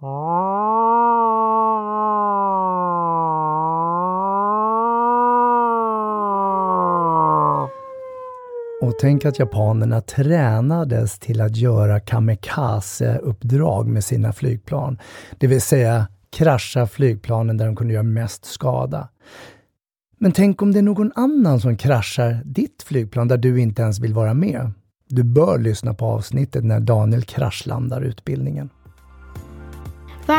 Och tänk att japanerna tränades till att göra kamikaze-uppdrag med sina flygplan. Det vill säga krascha flygplanen där de kunde göra mest skada. Men tänk om det är någon annan som kraschar ditt flygplan där du inte ens vill vara med. Du bör lyssna på avsnittet när Daniel kraschlandar utbildningen.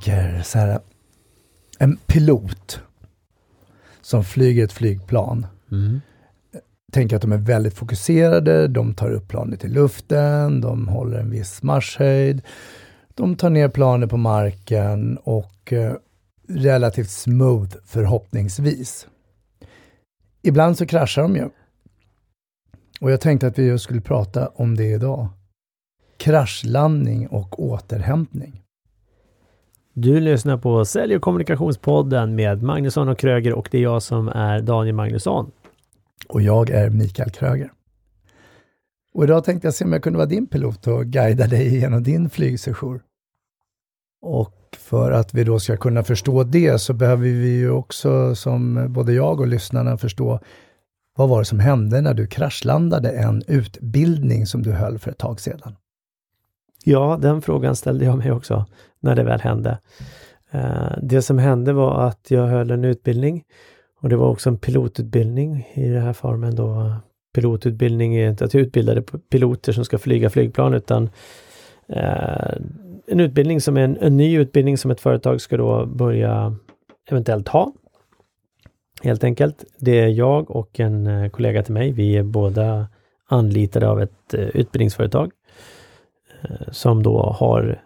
Tänker så här, en pilot som flyger ett flygplan. Mm. Tänker att de är väldigt fokuserade, de tar upp planet i luften, de håller en viss marschhöjd. De tar ner planet på marken och eh, relativt smooth förhoppningsvis. Ibland så kraschar de ju. Och jag tänkte att vi just skulle prata om det idag. Kraschlandning och återhämtning. Du lyssnar på Sälj och kommunikationspodden med Magnusson och Kröger och det är jag som är Daniel Magnusson. Och jag är Mikael Kröger. Och idag tänkte jag se om jag kunde vara din pilot och guida dig genom din flygsession. Och för att vi då ska kunna förstå det så behöver vi ju också, som både jag och lyssnarna förstå, vad var det som hände när du kraschlandade en utbildning som du höll för ett tag sedan? Ja, den frågan ställde jag mig också när det väl hände. Eh, det som hände var att jag höll en utbildning och det var också en pilotutbildning i den här formen då. Pilotutbildning är inte att utbilda piloter som ska flyga flygplan utan eh, en utbildning som är en, en, ny utbildning som ett företag ska då börja eventuellt ha. Helt enkelt. Det är jag och en eh, kollega till mig. Vi är båda anlitade av ett utbildningsföretag som då har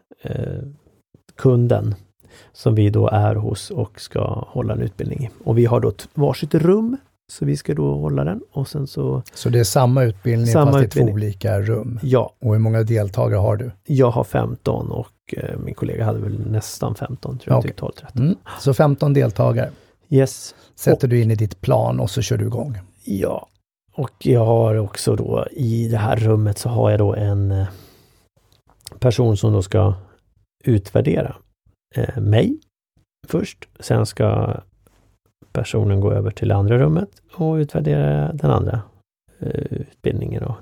kunden som vi då är hos och ska hålla en utbildning i. Och vi har då varsitt rum så vi ska då hålla den och sen så... Så det är samma utbildning samma fast utbildning. i två olika rum? Ja. Och hur många deltagare har du? Jag har 15 och eh, min kollega hade väl nästan 15, tror jag, okay. typ 12 13. Mm. Så 15 deltagare? Yes. Sätter och, du in i ditt plan och så kör du igång? Ja. Och jag har också då i det här rummet så har jag då en eh, person som då ska utvärdera eh, mig först. Sen ska personen gå över till andra rummet och utvärdera den andra eh, utbildningen. Och,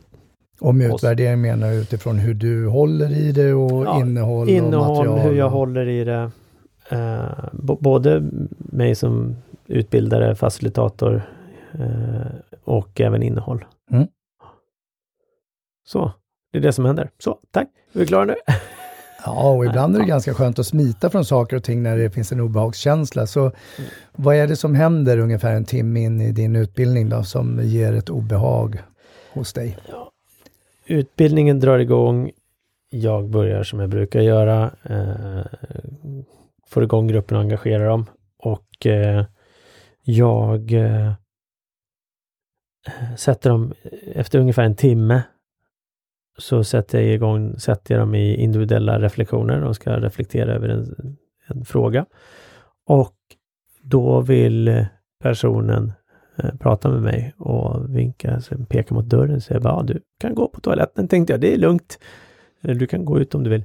och med utvärdering menar du utifrån hur du håller i det och ja, innehåll, innehåll och material? hur jag håller i det. Eh, både mig som utbildare, facilitator eh, och även innehåll. Mm. Så, det är det som händer. Så, tack! Är vi klara nu? Ja, och ibland är det ganska skönt att smita från saker och ting när det finns en obehagskänsla. Så mm. vad är det som händer ungefär en timme in i din utbildning då, som ger ett obehag hos dig? Ja. Utbildningen drar igång. Jag börjar som jag brukar göra. Eh, får igång gruppen och engagerar dem. Och eh, jag eh, sätter dem efter ungefär en timme så sätter jag igång, sätter jag dem i individuella reflektioner. De ska reflektera över en, en fråga. Och då vill personen eh, prata med mig och vinka, peka mot dörren och säga ja, du kan gå på toaletten, tänkte jag. Det är lugnt. Eh, du kan gå ut om du vill.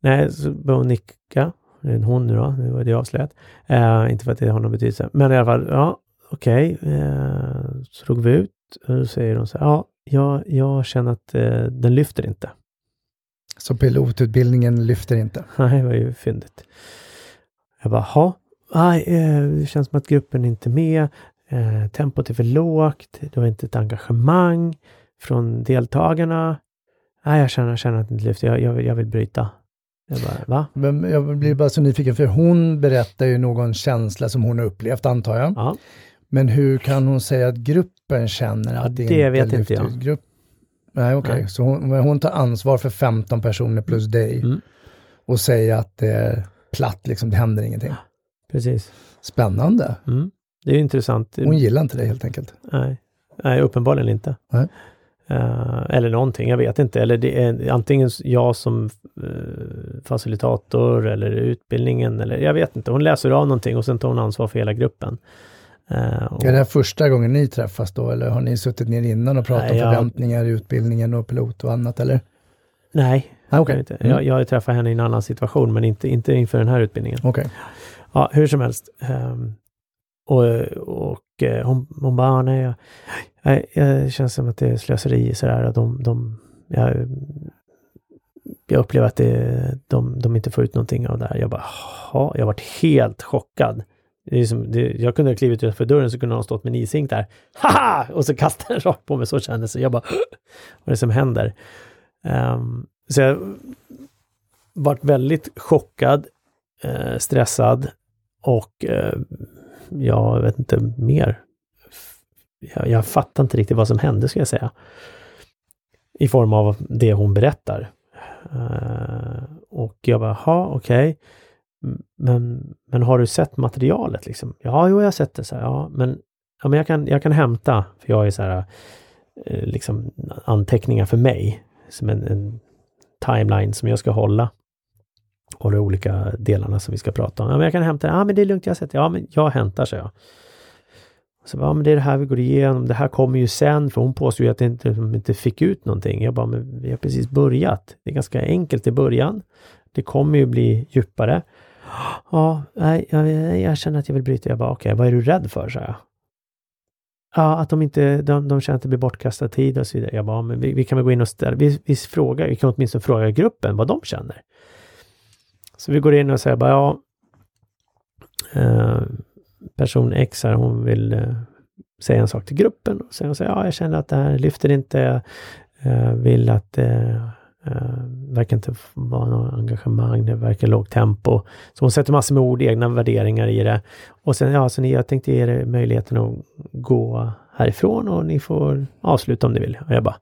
Nej, så börjar hon nicka. Det är en hon nu då, nu var det avslöjat. Eh, inte för att det har någon betydelse, men i alla fall, ja, okej. Okay. Eh, så drog vi ut och då säger hon så här, ja, jag, jag känner att eh, den lyfter inte. Så pilotutbildningen lyfter inte? Nej, det var ju fyndigt. Jag bara, ha, nej, eh, det känns som att gruppen inte är med. Eh, tempot är för lågt. Det var inte ett engagemang från deltagarna. Nej, jag känner, jag känner att det inte lyfter. Jag, jag, vill, jag vill bryta. Jag bara, va? Men jag blir bara så nyfiken, för hon berättar ju någon känsla som hon har upplevt, antar jag. Ja. Men hur kan hon säga att gruppen känner att det, det inte vet inte jag. Grupp, Nej, okej. Nej. Så hon, hon tar ansvar för 15 personer plus dig Mm. och säger att det är platt, liksom, det händer ingenting. Precis. Spännande. Mm. Det är intressant. Hon gillar inte det helt enkelt. Nej, Nej uppenbarligen inte. Nej. Eh, eller någonting, jag vet inte. Eller det är antingen jag som uh, facilitator eller utbildningen eller jag vet inte. Hon läser av någonting och sen tar hon ansvar för hela gruppen. Eh, och, Är det här första gången ni träffas då, eller har ni suttit ner innan och pratat Nej, om jag- förväntningar i utbildningen och pilot och annat, eller? Nej, Ah, jag, vet inte. Mm. jag, jag träffat henne i en annan situation men inte, inte inför den här utbildningen. Okej. Ja, hur som helst. Ehm, och och eh, hon, hon bara, ah, nej, jag, nej, det känns som att det är slöseri sådär. De, de, jag, jag upplever att det, de, de inte får ut någonting av det här. Jag bara, ja, jag varit helt chockad. Det är som, det, jag kunde ha klivit utanför dörren så kunde någon stått med en ishink där. Haha! Och så kastade den rakt på mig, så kändes det. Jag bara, vad är det som händer? Um, så jag varit väldigt chockad, eh, stressad och eh, jag vet inte mer. Jag, jag fattar inte riktigt vad som hände, ska jag säga. I form av det hon berättar. Uh, och jag bara, ha okej. Okay. Men, men har du sett materialet liksom? Ja, jo, jag har sett det. Så här, ja, men, ja, men jag, kan, jag kan hämta, för jag är så här, eh, liksom anteckningar för mig, som en, en timeline som jag ska hålla. Och de olika delarna som vi ska prata om. Ja, men jag kan hämta det. Ja, men det är lugnt, jag har sett det. Ja, men jag hämtar, så jag. Så ja, men det är det här vi går igenom. Det här kommer ju sen, för hon påstår ju att jag inte, de inte fick ut någonting. Jag bara, men vi har precis börjat. Det är ganska enkelt i början. Det kommer ju bli djupare. Ja, nej, jag, jag känner att jag vill bryta. Jag bara, okej, vad är du rädd för, så jag. Ja, att de inte, de, de känner att det blir bortkastad tid och så vidare. Jag bara, men vi, vi kan väl gå in och ställa, vi, vi frågar, vi kan åtminstone fråga gruppen vad de känner. Så vi går in och säger bara, ja, eh, person X här, hon vill eh, säga en sak till gruppen. Och sen säger ja, jag känner att det här lyfter inte, eh, vill att eh, eh, verkar inte vara något engagemang, det verkar lågt tempo. Så hon sätter massor med ord, egna värderingar i det. Och sen, ja, så ni, jag tänkte ge er möjligheten att gå härifrån och ni får avsluta om ni vill. Och jag bara,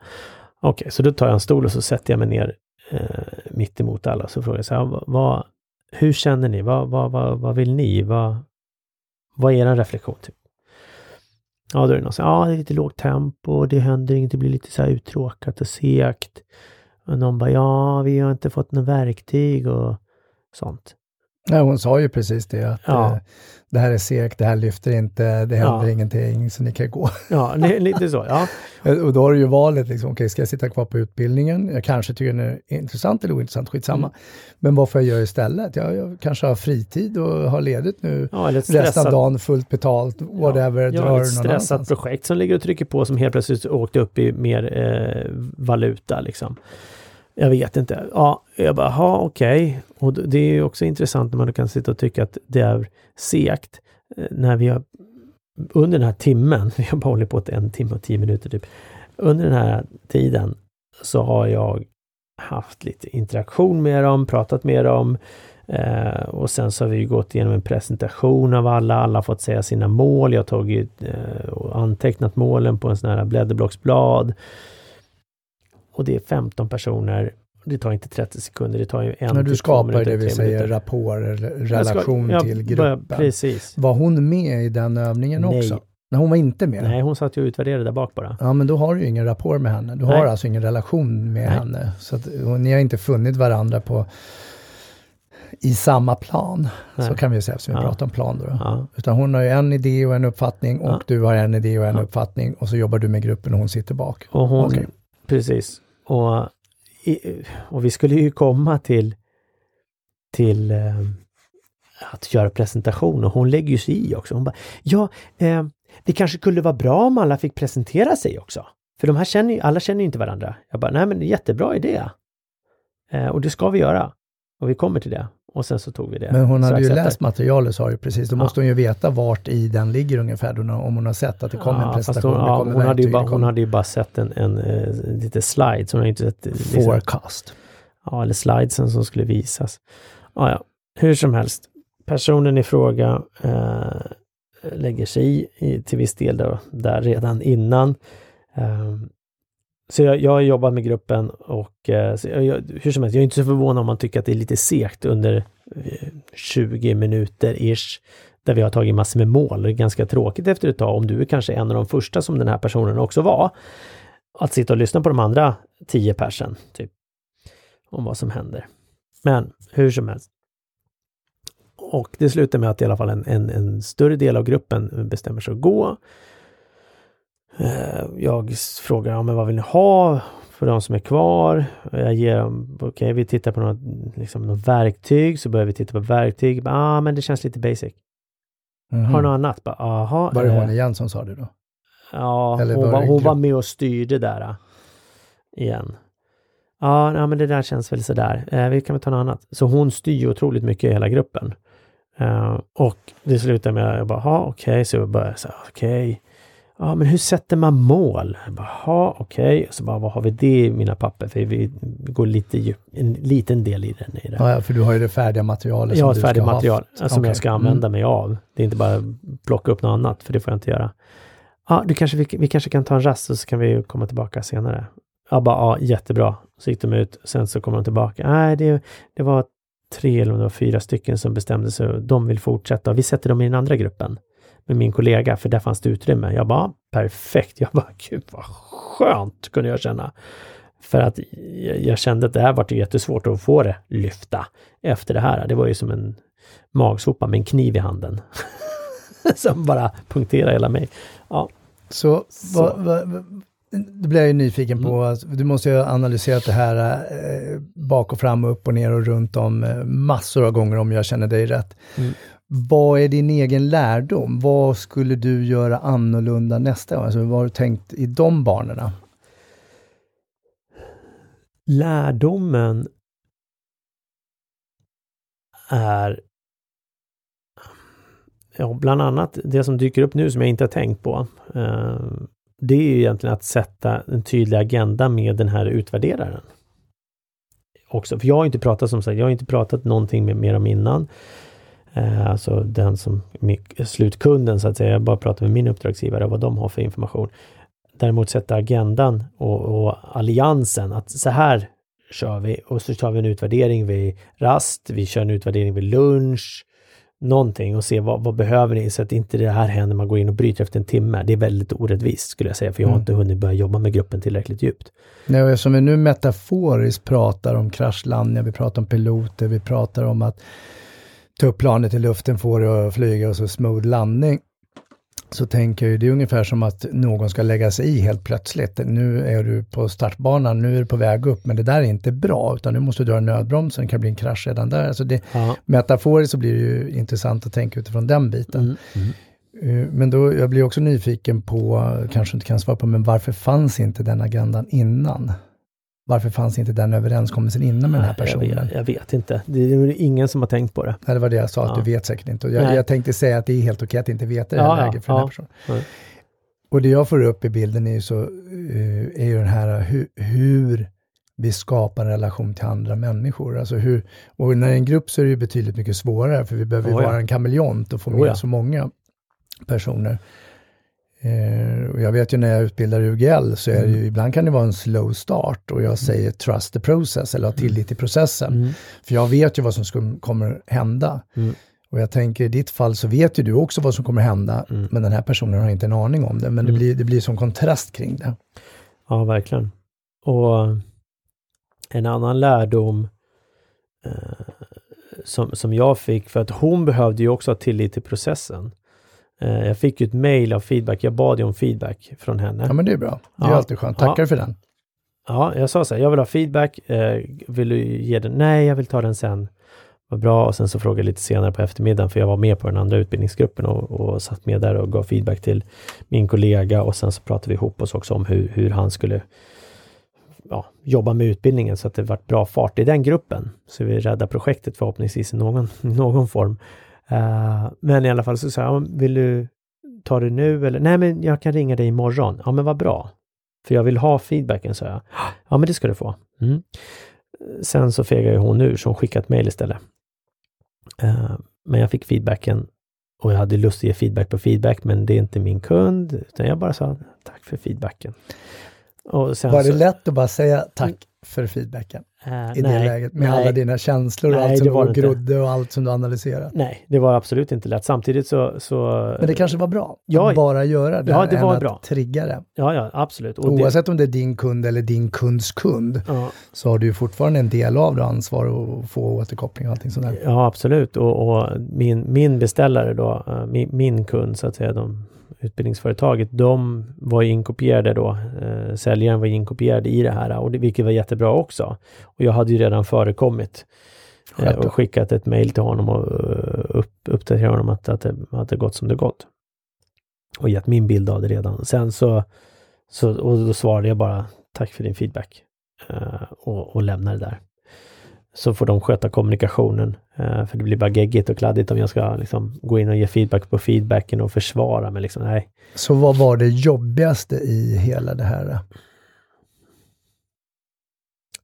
okej, så då tar jag en stol och så sätter jag mig ner eh, mitt emot alla. Så frågar jag så här, vad, hur känner ni? Vad, vad, vad, vad vill ni? Vad, vad är er reflektion? Typ? Ja, då är det någon som säger, ja, det är lite lågt tempo, det händer inget, det blir lite så här uttråkat och segt. Och någon bara, ja, vi har inte fått några verktyg och sånt. Nej, hon sa ju precis det, att Ja. eh, det här är segt, det här lyfter inte, det händer Ja. ingenting, så ni kan gå. Ja, li- lite så, ja. Och då har du ju valet, liksom, okej, ska jag sitta kvar på utbildningen? Jag kanske tycker den är intressant eller ointressant, skitsamma. Mm. Men vad får jag göra istället? Jag, jag kanske har fritid och har ledigt nu ja resten av dagen, fullt betalt, whatever, ja, drar ett stressat annanstans. projekt som ligger och trycker på som helt plötsligt åkte upp i mer eh, valuta liksom. Jag vet inte. Ja, jag bara, ha okej. Och det är ju också intressant när man kan sitta och tycka att det är segt. Eh, när vi har under den här timmen, vi har bara hållit på till en timme och tio minuter typ. Under den här tiden så har jag haft lite interaktion med dem, pratat med dem. Eh, och sen så har vi gått igenom en presentation av alla. Alla har fått säga sina mål. Jag har tagit eh, och antecknat målen på en sån här blädderblocksblad. Och det är 15 personer. Det tar inte 30 sekunder, det tar ju en När du skapar minuter, det vi säger rapport Jag ska- relation ja, till gruppen. Precis. Var hon med i den övningen Nej. också? Nej, hon var inte med. Nej, hon satt ju och utvärderade där bak bara. Ja, men då har du ju ingen rapport med henne. Du har Nej. alltså ingen relation med Nej. henne. Så att, ni har inte funnit varandra på i samma plan. Så Nej. kan vi säga, som vi Ja. pratar om plan då. då. Ja, Utan hon har ju en idé och en uppfattning och Ja. du har en idé och en uppfattning och så jobbar du med gruppen och hon sitter bak. och hon, Okej. precis. Och, och vi skulle ju komma till, till eh, att göra presentation och hon lägger ju sig i också. Hon bara, ja, eh, det kanske skulle vara bra om alla fick presentera sig också. För de här känner ju, alla känner ju inte varandra. Jag bara, nej men det är jättebra idé. Eh, och det ska vi göra. Och vi kommer till det. Och sen så tog vi det. Men hon hade ju efter. läst materialet sa du precis. Då Ja. måste hon ju veta vart i den ligger ungefär om hon har sett att det kommer en Ja, fast presentation. Hon, ja, hon, hade ju bara, hon hade ju bara sett en, en, eh, lite slide, så hon inte sett... liksom- forecast. Ja, eller slidesen som skulle visas. Ja, ja. Hur som helst. Personen i fråga eh, lägger sig i, i till viss del då, där redan innan. Eh, så jag, jag har jobbat med gruppen och eh, så jag, hur som helst, jag är inte så förvånad om man tycker att det är lite segt under eh, 20 minuter ish där vi har tagit massor med mål. Det är ganska tråkigt efter ett tag om du är kanske en av de första som den här personen också var. Att sitta och lyssna på de andra 10 persen, typ. Om vad som händer. Men hur som helst. Och det slutar med att i alla fall en, en, en större del av gruppen bestämmer sig att gå. Eh, Jag frågar, ja, men vad vill ni ha för de som är kvar? Jag ger dem, okej, okay, vi tittar på något, liksom, något verktyg, så börjar vi titta på verktyg. Ja, ah, men det känns lite basic. Mhm. Har du något annat? Bara, Aha, Var det eh, igen som sa det då? Ja, Eller hon, var hon var med och styrde där äh, igen. Ja, nej, men det där känns väl sådär. Eh, vi kan väl ta något annat. Så hon styr ju otroligt mycket i hela gruppen. Eh, och det slutar med att jag bara, okej, så jag börjar så okej. Ja, men hur sätter man mål? Jag bara, ja okej. Så bara, vad har vi det i mina papper? För vi, går lite djup, en liten del i den. I det. Ja, ja, för du har ju det färdiga materialet Jag har ett färdigt material haft. som jag Okej. ska använda Mm. mig av. Det är inte bara plocka upp något annat, för det får jag inte göra. Ja, du kanske, vi, vi kanske kan ta en rast och så kan vi komma tillbaka senare. Jag bara, ja, jättebra. Så gick de ut, sen så kom de tillbaka. Nej, det, det var tre eller om det var fyra stycken som bestämde sig de vill fortsätta. Vi sätter dem i den andra gruppen med min kollega, för där fanns det utrymme. Jag bara, perfekt. Jag bara, gud vad skönt, kunde jag känna. För att jag, kände att det här var ju jättesvårt att få det lyfta efter det här. Det var ju som en magsopa med en kniv i handen. som bara punkterade hela mig. Ja, Så, Så. Vad, vad, då blir jag ju nyfiken på, Mm. du måste ju ha analyserat det här eh, bak och fram, upp och ner och runt om eh, massor av gånger om jag känner dig rätt. Mm. Vad är din egen lärdom? Vad skulle du göra annorlunda nästa gång? Alltså, vad har du tänkt i de banorna? lärdomen är ja, bland annat det som dyker upp nu som jag inte har tänkt på. Eh, det är ju egentligen att sätta en tydlig agenda med den här utvärderaren. Också, för jag har inte pratat som sagt, jag har inte pratat någonting med, med dem innan. Eh, alltså den som, slutkunden så att säga, jag bara pratar med min uppdragsgivare och vad de har för information. Däremot sätta agendan och, och alliansen att så här kör vi och så tar vi en utvärdering vid rast, vi kör en utvärdering vid lunch, någonting och se vad, vad behöver ni så att inte det här händer, man går in och bryter efter en timme. Det är väldigt orättvist skulle jag säga, för jag har Mm. inte hunnit börja jobba med gruppen tillräckligt djupt. Nej, och eftersom vi nu metaforiskt pratar om kraschlandningar, vi pratar om piloter, vi pratar om att ta upp planet i luften, få det att flyga och så smooth landning. Så tänker jag ju, det är ungefär som att någon ska lägga sig i helt plötsligt. Nu är du på startbanan, nu är du på väg upp, men det där är inte bra, utan nu måste du dra nödbromsen, det kan bli en krasch redan där. Alltså det, metaforiskt så blir det ju intressant att tänka utifrån den biten. Mm. Mm. Eh, Men då, jag blir också nyfiken på, kanske inte kan svara på, men varför fanns inte den agendan innan? Varför fanns inte den överenskommelsen innan med den här Nej, jag, personen? vet, jag vet inte. Det är ingen som har tänkt på det. Nej, det var det jag sa, att Ja. du vet säkert inte. Och jag, jag tänkte säga att det är helt okej att inte veta det här Ja, ja, läget för den här ja. personen. Ja. Och det jag får upp i bilden är ju, så, eh, är ju den här hur, hur vi skapar en relation till andra människor. Alltså hur, och när det är en grupp så är det betydligt mycket svårare, för vi behöver ju Oh ja. vara en kameleont och få med Oh ja. så många personer. Eh, och jag vet ju när jag utbildar UGL så är det Mm. ju, ibland kan det vara en slow start och jag säger trust the process eller ha tillit till processen. Mm. För jag vet ju vad som kommer hända. Mm. Och jag tänker i ditt fall så vet ju du också vad som kommer hända, Mm. men den här personen har inte en aning om det. Men det, Mm. blir, det blir som kontrast kring det. Ja, verkligen. Och en annan lärdom eh, som, som jag fick, för att hon behövde ju också ha tillit till processen. Eh, jag fick ju ett mail av feedback, jag bad ju om feedback från henne. Ja men det är bra, det är Ja. alltid skönt. Tackar Ja. för den. Ja, jag sa så här, jag vill ha feedback, eh, vill du ge den? Nej, jag vill ta den sen. Vad bra, och sen så frågade jag lite senare på eftermiddagen, för jag var med på den andra utbildningsgruppen och, och satt med där och gav feedback till min kollega och sen så pratade vi ihop oss också om hur, hur han skulle ja, jobba med utbildningen så att det vart bra fart i den gruppen. Så vi räddar projektet förhoppningsvis i någon, i någon form. Eh, men i alla fall så sa jag, "Ja, vill du ta det nu eller? Nej, men jag kan ringa dig imorgon. Ja, men vad bra. För jag vill ha feedbacken, sa jag. Ja, men det ska du få. Mm. Sen så fegade hon ur, så hon skickade ett mejl istället. Eh, men jag fick feedbacken och jag hade lust att ge feedback på feedback, men det är inte min kund, utan jag bara sa tack för feedbacken. Var det så- lätt att bara säga tack för feedbacken Eh, i det läget? Med alla dina känslor och Nej, allt som det det inte. grodde och allt som du analyserat. Nej, det var absolut inte lätt. Samtidigt så... så Men det kanske var bra Ja, att bara göra det, ja, det än var att bra. trigga det. Ja, ja, absolut. Och det, Oavsett om det är din kund eller din kunds kund ja, så har du fortfarande en del av det ansvar att få återkoppling och allting sånt där. ja, absolut. Och, och min, min beställare då, eh, min, min kund så att säga, de, utbildningsföretaget, de var ju inkopierade då. Eh, säljaren var inkopierad i det här, och det, vilket var jättebra också. Och jag hade ju redan förekommit eh, och skickat ett mejl till honom och eh, upp, uppdaterat honom att, att, det, att det gått som det gått. Och gett min bild av det redan. Sen så, så och då svarade jag bara tack för din feedback eh, och, och lämnade det där. Så får de sköta kommunikationen. eh, för det blir bara geggigt och kladdigt om jag ska liksom, gå in och ge feedback på feedbacken och försvara mig. Liksom. Nej, Så vad var det jobbigaste i hela det här?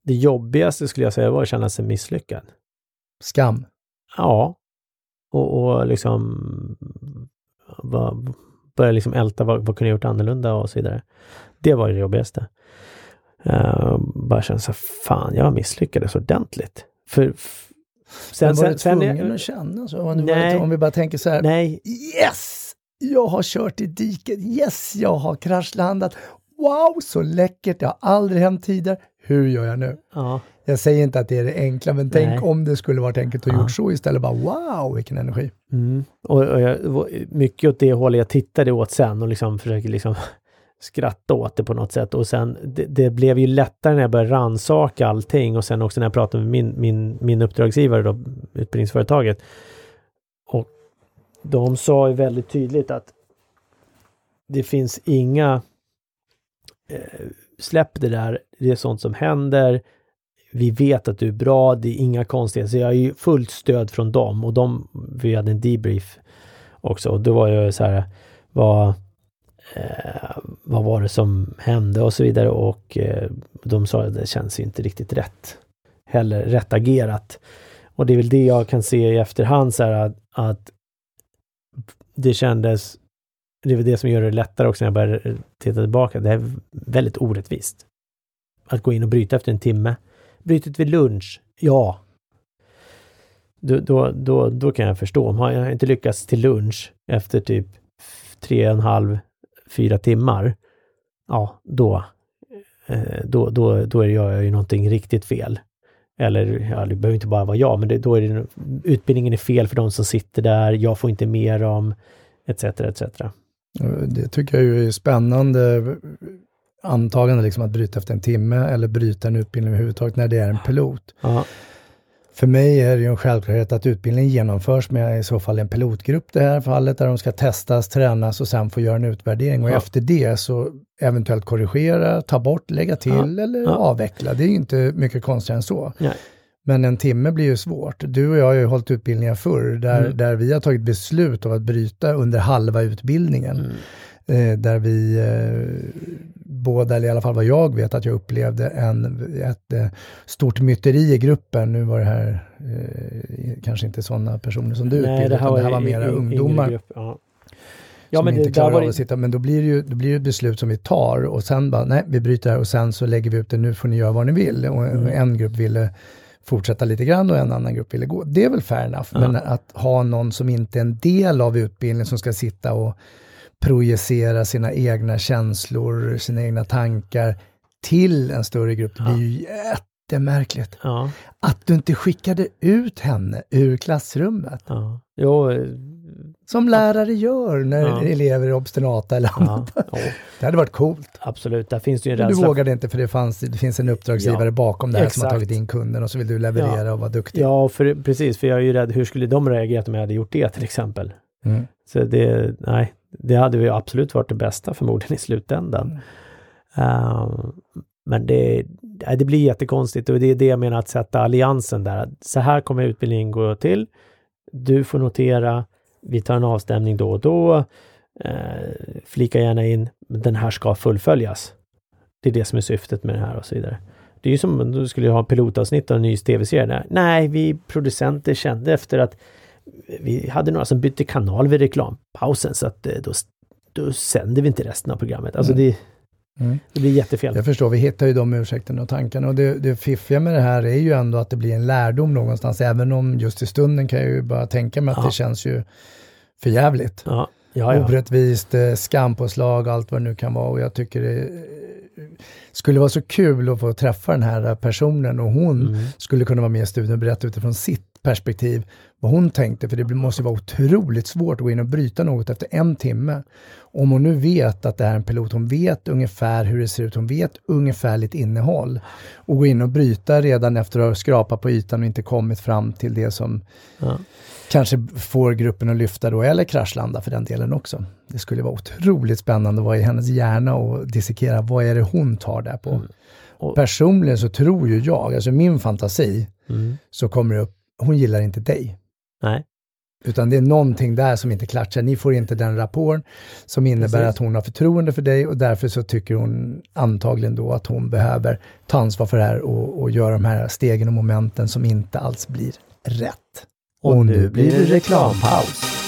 det jobbigaste skulle jag säga var att känna sig misslyckad. Skam? Ja. Och, och liksom börja liksom älta vad, vad kunde jag gjort annorlunda och så vidare. Det var det jobbigaste. Uh, bara känna så här, fan, jag misslyckades ordentligt. För sen, Men var du sen, sen, tvungen att känna så? Om, du Nej. bara, om vi bara tänker så här, nej, yes! Jag har kört i diket, yes! Jag har kraschlandat. Wow, så läckert! Det har aldrig hänt tidigare. Hur gör jag nu? ja, Jag säger inte att det är det enkla, men tänk Nej. om det skulle varit enkelt att Ja. gjort så istället. Bara wow, vilken energi! Mm. Och, och jag, mycket åt det hållet jag tittade åt sen och liksom försöker liksom skratta åt det på något sätt. Och sen, det, det blev ju lättare när jag började ransaka allting och sen också när jag pratade med min, min, min uppdragsgivare då, utbildningsföretaget. Och de sa ju väldigt tydligt att det finns inga eh, släpp det där, det är sånt som händer. Vi vet att du är bra, det är inga konstigheter. Så jag har ju fullt stöd från dem och de, vi hade en debrief också och då var jag så här, vad, eh, vad var det som hände och så vidare och eh, de sa att det känns inte riktigt rätt. Heller rätt agerat. Och det är väl det jag kan se i efterhand så här att, att det kändes, det är väl det som gör det lättare också när jag börjar titta tillbaka. Det är väldigt orättvist. Att gå in och bryta efter en timme. Brytet vid lunch, ja. Då, då, då, då kan jag förstå. Om jag inte lyckats till lunch efter typ tre och en halv, fyra timmar, ja, då, eh, då, då, då gör jag ju någonting riktigt fel. Eller, ja, det behöver inte bara vara jag, men det, då är det, utbildningen är fel för de som sitter där, jag får inte mer om, etc. etc. Det tycker jag ju är spännande antagande liksom att bryta efter en timme eller bryta en utbildning överhuvudtaget när det är en pilot. Ja, För mig är det ju en självklarhet att utbildningen genomförs med i så fall en pilotgrupp det här fallet där de ska testas, tränas och sen få göra en utvärdering och Ja. efter det så eventuellt korrigera, ta bort, lägga till Ja. eller Ja. avveckla. Det är ju inte mycket konstigare än så. Nej. Men en timme blir ju svårt. Du och jag har ju hållit utbildningar förr där, Mm. där vi har tagit beslut om att bryta under halva utbildningen. Mm. Eh, där vi eh, båda, eller i alla fall vad jag vet, att jag upplevde en, ett eh, stort myteri i gruppen. Nu var det här eh, kanske inte sådana personer som du utbildade, utan det här var mera ungdomar grupp, Ja, ja men inte det, klarar av det, att sitta. Men då blir det ju då blir det ett beslut som vi tar och sen bara, nej, vi bryter här och sen så lägger vi ut det, nu får ni göra vad ni vill. Och Mm. en grupp ville fortsätta lite grann och en annan grupp ville gå. Det är väl fair enough, Ja. men att ha någon som inte är en del av utbildningen som ska sitta och projicera sina egna känslor, sina egna tankar till en större grupp, det blir ju jättemärkligt. ja, Att du inte skickade ut henne ur klassrummet, ja. Jo, eh, som lärare gör när Ja. elever är obstinata eller annat. ja, Det hade varit coolt. absolut. Där finns det ju en Men du rädsla. vågade inte för det, fanns, det finns en uppdragsgivare Ja, bakom det här som har exakt. tagit in kunden och så vill du leverera och vara duktig. Ja, för, precis. För jag är ju rädd, hur skulle de reagera om jag hade gjort det till exempel? Mm. Så det, nej, det hade ju absolut varit det bästa förmodligen i slutändan. Ehm, men det, det blir jättekonstigt och det är det jag menar att sätta alliansen där. Så här kommer utbildningen gå till. Du får notera, vi tar en avstämning då och då. Eh, flika gärna in, den här ska fullföljas. Det är det som är syftet med det här och så vidare. Det är ju som om du skulle ha pilotavsnitt av en ny tv-serie. Nej, vi producenter kände efter att vi hade några som bytte kanal vid reklampausen så att eh, då, då sänder vi inte resten av programmet. Alltså Mm. det, Mm. Det blir jättefel. Jag förstår, vi hittar ju de ursäkterna och tankarna. Och det, det fiffiga med det här är ju ändå att det blir en lärdom någonstans. Även om just i stunden kan jag ju bara tänka mig att ja. det känns ju för jävligt. Ja. Ja, ja. Orättvist, eh, skampåslag allt vad det nu kan vara. Och jag tycker det skulle vara så kul att få träffa den här personen och hon mm. skulle kunna vara med i studion och berätta utifrån sitt perspektiv vad hon tänkte, för det måste vara otroligt svårt att gå in och bryta något efter en timme. Om hon nu vet att det är en pilot, hon vet ungefär hur det ser ut, hon vet ungefärligt innehåll. Och gå in och bryta redan efter att ha skrapat på ytan och inte kommit fram till det som ja. kanske får gruppen att lyfta då, eller kraschlanda för den delen också. Det skulle vara otroligt spännande att vara i hennes hjärna och dissekera, vad är det hon tar där på? Mm. Och, Personligen så tror ju jag, alltså min fantasi, mm. så kommer det upp hon gillar inte dig. Nej. Utan det är någonting där som inte klatschar. Ni får inte den rapporten som innebär Precis. att hon har förtroende för dig och därför så tycker hon antagligen då att hon behöver ta ansvar för det här och, och göra de här stegen och momenten som inte alls blir rätt. Och, och nu blir det reklampaus.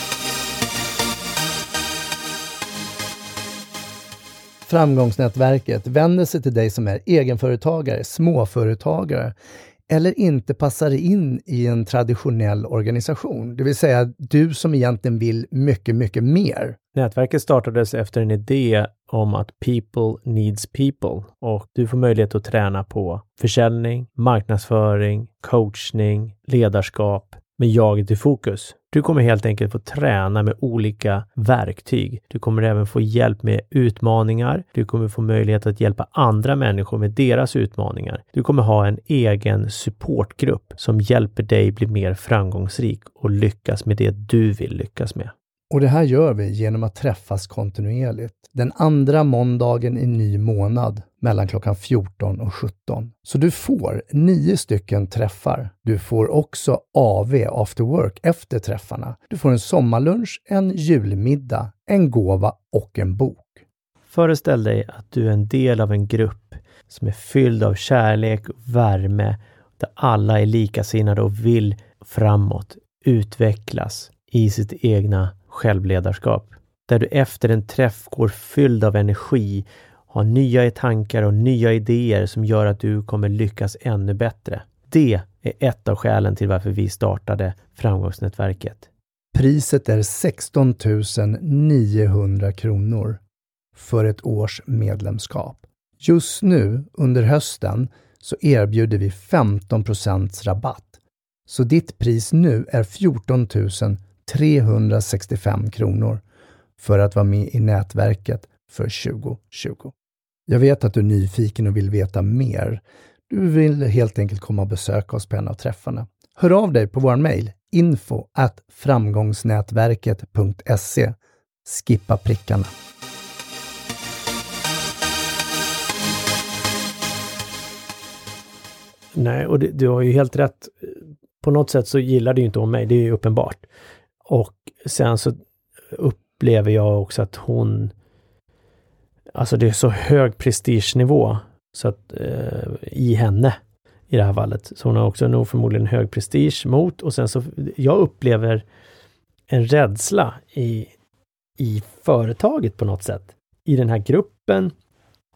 Framgångsnätverket vänder sig till dig som är egenföretagare, småföretagare eller inte passar in i en traditionell organisation. Det vill säga du som egentligen vill mycket, mycket mer. Nätverket startades efter en idé om att people needs people och du får möjlighet att träna på försäljning, marknadsföring, coachning, ledarskap med jaget i fokus. Du kommer helt enkelt få träna med olika verktyg. Du kommer även få hjälp med utmaningar. Du kommer få möjlighet att hjälpa andra människor med deras utmaningar. Du kommer ha en egen supportgrupp som hjälper dig bli mer framgångsrik och lyckas med det du vill lyckas med. Och det här gör vi genom att träffas kontinuerligt. Den andra måndagen i ny månad mellan klockan 14 och 17. Så du får nio stycken träffar. Du får också AV, after work, efter träffarna. Du får en sommarlunch, en julmiddag, en gåva och en bok. Föreställ dig att du är en del av en grupp som är fylld av kärlek och värme, där alla är likasinnade och vill framåt, utvecklas i sitt egna självledarskap. Där du efter en träff går fylld av energi, ha nya tankar och nya idéer som gör att du kommer lyckas ännu bättre. Det är ett av skälen till varför vi startade Framgångsnätverket. Priset är 16 900 kronor för ett års medlemskap. Just nu under hösten så erbjuder vi 15% rabatt. Så ditt pris nu är 14 365 kronor för att vara med i nätverket för 2020. Jag vet att du är nyfiken och vill veta mer. Du vill helt enkelt komma och besöka oss på en av träffarna. Hör av dig på vår mejl info at framgångsnätverket.se. Skippa prickarna. Nej, och du har ju helt rätt. På något sätt så gillar du inte om mig, det är ju uppenbart. Och sen så upplever jag också att hon Alltså det är så hög prestigenivå så att, eh, i henne i det här fallet. Så hon har också nog förmodligen hög prestige mot och sen så, jag upplever en rädsla i, i företaget på något sätt. I den här gruppen,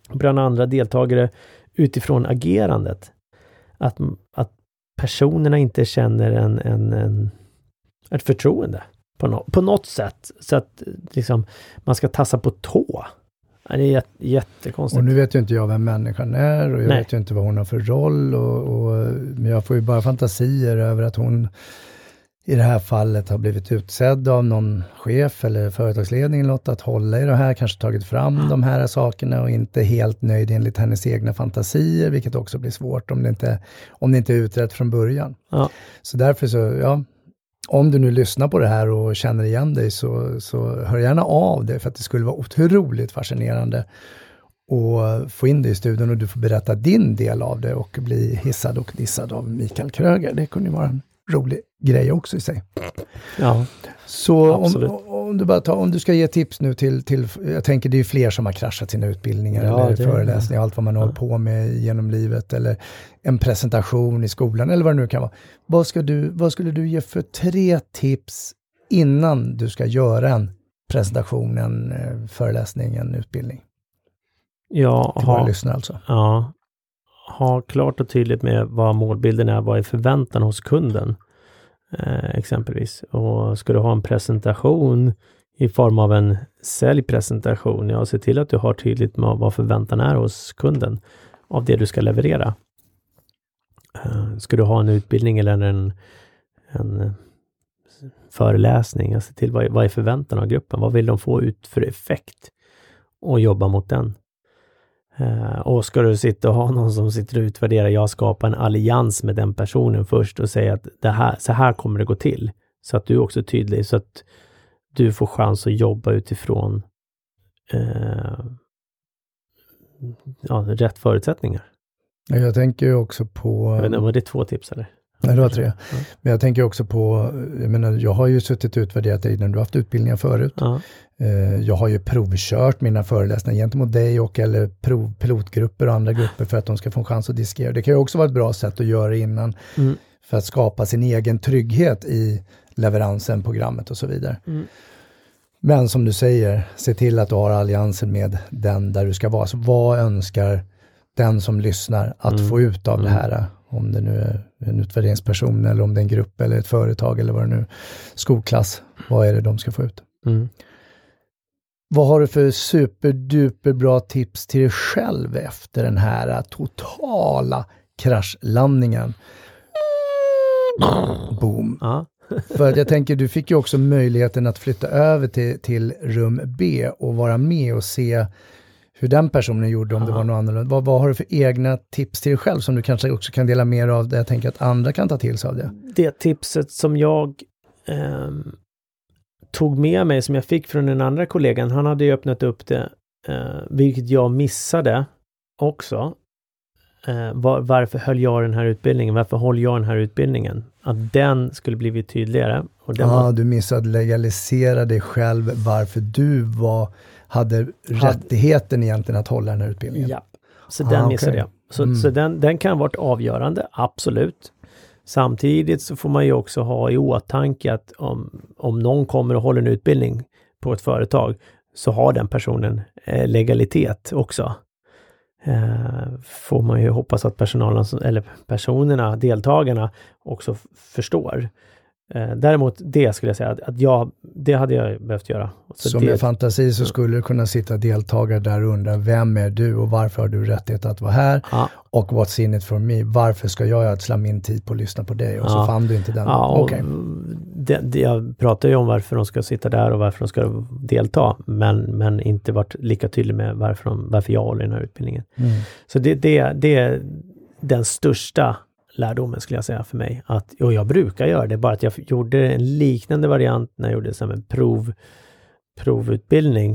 bland andra deltagare utifrån agerandet. Att, att personerna inte känner en, en, en ett förtroende på, no på något sätt. Så att liksom, man ska tassa på tå. Det är jätte, jättekonstigt. Och nu vet ju inte jag vem människan är och jag Nej. vet ju inte vad hon har för roll. Och, och, men jag får ju bara fantasier över att hon i det här fallet har blivit utsedd av någon chef eller företagsledning eller att hålla i det här, kanske tagit fram mm. de här sakerna och inte helt nöjd enligt hennes egna fantasier, vilket också blir svårt om det inte, om det inte är utrett från början. Ja. Så därför så, ja, om du nu lyssnar på det här och känner igen dig så, så hör gärna av dig för att det skulle vara otroligt fascinerande att få in dig i studion och du får berätta din del av det och bli hissad och dissad av Mikael Kröger. Det kunde vara en rolig grej också i sig. Ja, Så om, om, du bara tar, om du ska ge tips nu till, till, jag tänker det är fler som har kraschat sina utbildningar ja, eller föreläsningar, allt vad man ja. håller på med genom livet eller en presentation i skolan eller vad det nu kan vara. Vad, ska du, vad skulle du ge för tre tips innan du ska göra en presentation, en eh, föreläsning, en utbildning? Ja, till ha, lyssnare alltså. ja, ha klart och tydligt med vad målbilden är, vad är förväntan hos kunden Eh, exempelvis. Och ska du ha en presentation i form av en säljpresentation, ja, se till att du har tydligt med vad förväntan är hos kunden av det du ska leverera. Eh, ska du ha en utbildning eller en, en föreläsning, ja, se till vad, vad är förväntan av gruppen? Vad vill de få ut för effekt? Och jobba mot den. Eh, och ska du sitta och ha någon som sitter och utvärderar, jag skapar en allians med den personen först och säger att det här, så här kommer det gå till. Så att du också är tydlig, så att du får chans att jobba utifrån eh, ja, rätt förutsättningar. Jag tänker ju också på... Jag vet inte, var det två tips eller? Nej, det var tre. Ja. Men jag tänker också på, jag menar, jag har ju suttit och utvärderat dig när du har haft utbildningar förut. Ja, Jag har ju provkört mina föreläsningar gentemot dig och eller prov, pilotgrupper och andra grupper för att de ska få en chans att diskera. Det kan ju också vara ett bra sätt att göra innan Mm. för att skapa sin egen trygghet i leveransen, programmet och så vidare. Mm. Men som du säger, se till att du har alliansen med den där du ska vara. Så vad önskar den som lyssnar att Mm. få ut av det Mm. här? Om det nu är en utvärderingsperson eller om det är en grupp eller ett företag eller vad det nu skolklass. Vad är det de ska få ut? Vad har du för superduper bra tips till dig själv efter den här totala kraschlandningen? Boom. ja. För att jag tänker, du fick ju också möjligheten att flytta över till, till rum B och vara med och se hur den personen gjorde, om det Ja. var något annorlunda. Vad, vad har du för egna tips till dig själv som du kanske också kan dela med dig av, där jag tänker att andra kan ta till sig av det? det tipset som jag ehm, tog med mig, som jag fick från den andra kollegan, han hade ju öppnat upp det, eh, vilket jag missade också. Eh, var, varför höll jag den här utbildningen? Varför håller jag den här utbildningen? Att den skulle blivit tydligare. Och den Ja, var, du missade att legalisera dig själv varför du var, hade rättigheten egentligen att hålla den här utbildningen. ja. Så Ah, den missade jag. Så, Mm. så den, den kan ha varit avgörande, absolut. Samtidigt så får man ju också ha i åtanke att om, om någon kommer och håller en utbildning på ett företag så har den personen eh, legalitet också. Eh, får man ju hoppas att personalen, eller personerna, deltagarna också förstår. Eh, däremot det skulle jag säga att, jag, det hade jag behövt göra. Så Så det, med fantasi så skulle det kunna sitta deltagare där och undra, vem är du och varför har du rättighet att vara här? ja, Och what's in it for me? Varför ska jag ödsla min tid på att lyssna på dig? Och så Ja. fann du inte den. Ja, Okej. det, det, jag pratar ju om varför de ska sitta där och varför de ska delta, men, men inte varit lika tydlig med varför, de, varför jag håller den här utbildningen. Mm. Så det, det, det är den största lärdomen skulle jag säga för mig. Att, och jag brukar göra det, bara att jag gjorde en liknande variant när jag gjorde som en prov, provutbildning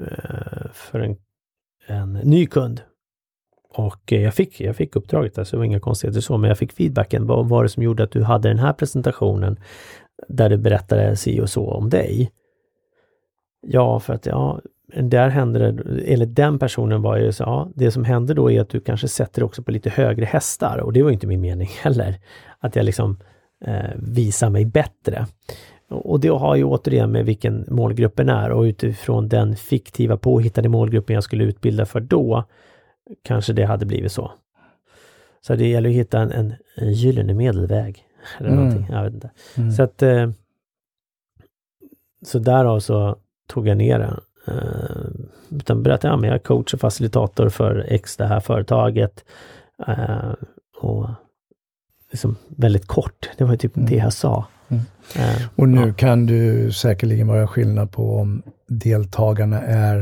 eh, för en, en ny kund. Och eh, jag fick, jag fick uppdraget, alltså det var inga konstigheter så, men jag fick feedbacken. Vad var det som gjorde att du hade den här presentationen där du berättade si och så om dig? Ja, för att ja, där hände det, eller den personen var ju så, ja, det som hände då är att du kanske sätter också på lite högre hästar och det var inte min mening heller. Att jag liksom eh, visar mig bättre. Och det har ju återigen med vilken målgruppen är och utifrån den fiktiva påhittade målgruppen jag skulle utbilda för då, kanske det hade blivit så. Så det gäller att hitta en, en, en gyllene medelväg. Eller Mm. någonting, jag vet inte. Mm. Så att eh, Så därav så tog jag ner den. Eh, utan berättade, ja men jag är coach och facilitator för X det här företaget. Eh, och liksom väldigt kort, det var typ Mm. det jag sa. Mm. Eh, Och nu ja. kan du säkerligen vara skillnad på om deltagarna är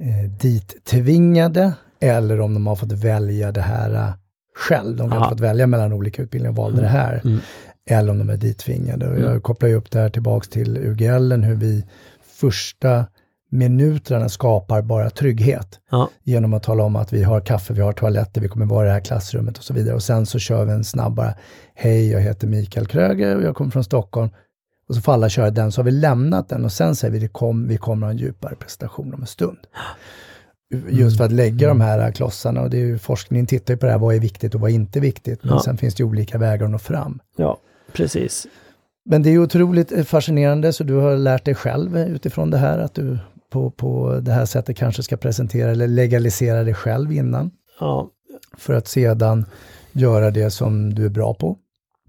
eh, dit tvingade eller om de har fått välja det här själv. De kan ha Ja. fått välja mellan olika utbildningar och valde det här. Mm. Eller om de är dit tvingade. Och Mm. jag kopplar ju upp det här tillbaks till UGL, hur vi första minuterna skapar bara trygghet. Ja. Genom att tala om att vi har kaffe, vi har toaletter, vi kommer vara i det här klassrummet och så vidare. Och sen så kör vi en snabb bara, hej jag heter Mikael Kröger och jag kommer från Stockholm. Och så får alla köra den, så har vi lämnat den och sen säger vi, det kom, vi kommer ha en djupare presentation om en stund. Just för att lägga de här klossarna och det är ju, forskningen tittar ju på det här, vad är viktigt och vad är inte viktigt. Men Ja. sen finns det olika vägar att nå fram. ja, precis. Men det är otroligt fascinerande, så du har lärt dig själv utifrån det här att du på, på det här sättet kanske ska presentera eller legalisera dig själv innan. Ja, För att sedan göra det som du är bra på.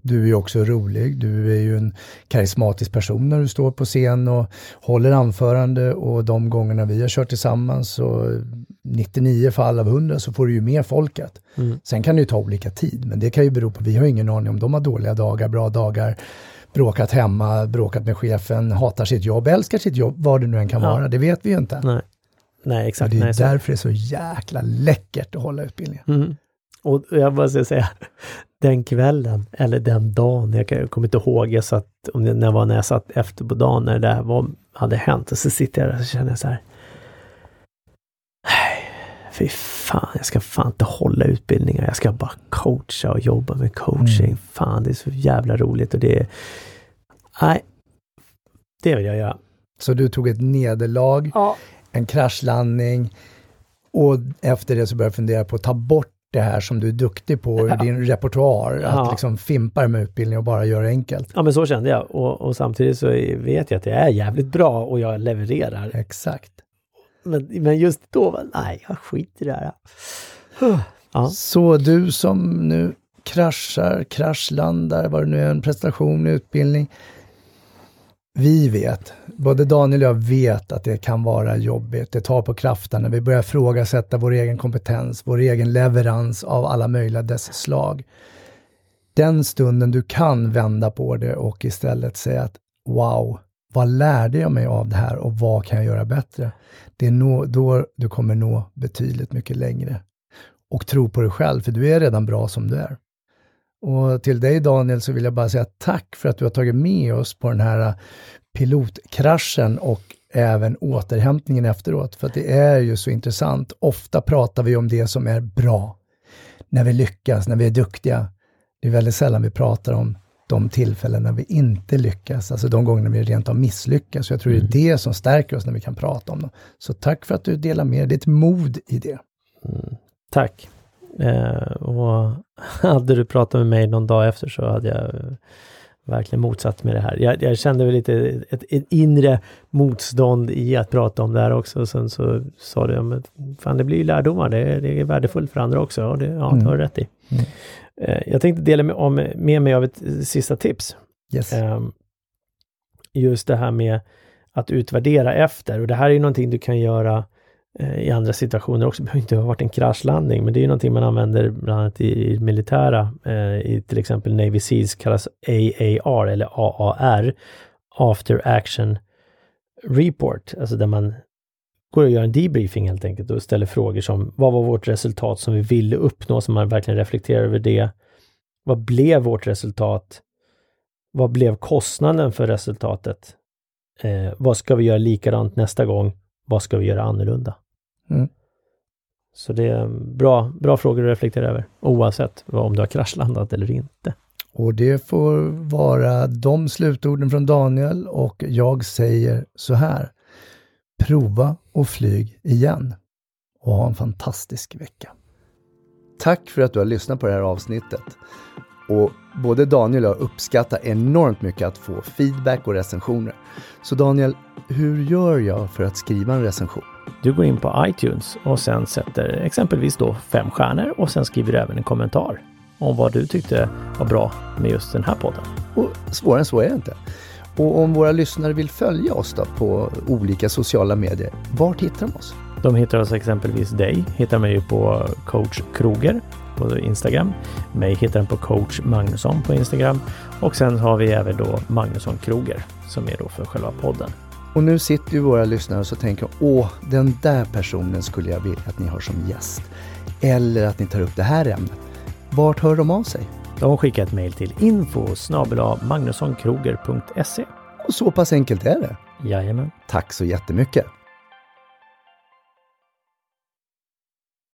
Du är ju också rolig, du är ju en karismatisk person när du står på scen och håller anförande och de gångerna vi har kört tillsammans så 99 fall av 100 så får du ju med folket. Sen kan det ju ta olika tid, men det kan ju bero på, vi har ingen aning om de har dåliga dagar, bra dagar, bråkat hemma, bråkat med chefen, hatar sitt jobb, älskar sitt jobb, vad det nu än kan Ja. vara, det vet vi ju inte. nej. Nej, Och exakt. det är nej, därför det är så jäkla läckert att hålla utbildningen. Mm. Och jag ska säga, den kvällen, eller den dagen, jag, kommer inte ihåg, jag satt, om det när var när jag satt efter på dagen när det där var, hade hänt, och så sitter jag där och så känner jag så här. Fy fan, jag ska fan inte hålla utbildningar, jag ska bara coacha och jobba med coaching. Mm. Fan, det är så jävla roligt och det. Nej, det vill jag göra. Så du tog ett nederlag, Ja. en kraschlandning och efter det så började jag fundera på att ta bort det här som du är duktig på ur din repertoar, Ja. att liksom fimpa med utbildning och bara göra enkelt. Ja men så kände jag och, och samtidigt så vet jag att det är jävligt bra och jag levererar. Exakt. Men, men just då, var, nej jag skiter i det här. Ja, Så du som nu kraschar, kraschlandar, vad det nu är, en prestation, utbildning. Vi vet, både Daniel och jag vet att det kan vara jobbigt. Det tar på kraften när vi börjar ifrågasätta vår egen kompetens, vår egen leverans av alla möjliga dess slag. Den stunden du kan vända på det och istället säga att wow, vad lärde jag mig av det här och vad kan jag göra bättre? Det är då du kommer nå betydligt mycket längre och tro på dig själv, för du är redan bra som du är. Och till dig Daniel så vill jag bara säga tack för att du har tagit med oss på den här äh, pilotkraschen och även återhämtningen efteråt, för att det är ju så intressant. Ofta pratar vi om det som är bra, när vi lyckas, när vi är duktiga. Det är väldigt sällan vi pratar om de tillfällen när vi inte lyckas, alltså de gånger vi rent av misslyckas. Så jag tror det är det som stärker oss när vi kan prata om dem. Så tack för att du delar med dig, det är ett mod i det. tack. Eh, och hade du pratat med mig någon dag efter så hade jag verkligen motsatt mig det här. Jag, jag kände väl lite ett, ett inre motstånd i att prata om det här också. Sen så sa du, ja, men fan det blir ju lärdomar, det, är- det är värdefullt för andra också. Och det, ja, det har du rätt i. Mm. Eh, jag tänkte dela med, om, med mig av ett eh, sista tips. Yes. Ehm, just det här med att utvärdera efter och det här är ju någonting du kan göra eh, i andra situationer också. Det behöver inte ha varit en kraschlandning, men det är ju någonting man använder bland annat i, i militära, i till exempel Navy Seals kallas AAR eller AAR, After Action Report, alltså där man går och gör en debriefing helt enkelt och ställer frågor som vad var vårt resultat som vi ville uppnå, så man verkligen reflekterar över det. Vad blev vårt resultat? Vad blev kostnaden för resultatet? Eh, vad ska vi göra likadant nästa gång? Vad ska vi göra annorlunda? Mm. Så det är bra, bra frågor att reflektera över, oavsett vad, om du har kraschlandat eller inte. Och det får vara de slutorden från Daniel och jag säger så här. Prova och flyg igen och ha en fantastisk vecka. Tack för att du har lyssnat på det här avsnittet. Och både Daniel och jag uppskattar enormt mycket att få feedback och recensioner. Så Daniel, hur gör jag för att skriva en recension? Du går in på iTunes och sen sätter exempelvis då fem stjärnor och sen skriver du även en kommentar om vad du tyckte var bra med just den här podden. Och svårare än så är det inte. Och om våra lyssnare vill följa oss då på olika sociala medier, vart hittar de oss? De hittar oss exempelvis dig, hittar mig ju på coach Kroger på Instagram. Mig hittar den på coach Magnusson på Instagram och sen har vi även då Magnusson Kroger som är då för själva podden. Och nu sitter ju våra lyssnare och så tänker åh, den där personen skulle jag vilja att ni har som gäst. Eller att ni tar upp det här ämnet. Vart hör de av sig? De skickar ett mejl till info magnussonkroger.se. Och så pass enkelt är det. Jajamän. Tack så jättemycket.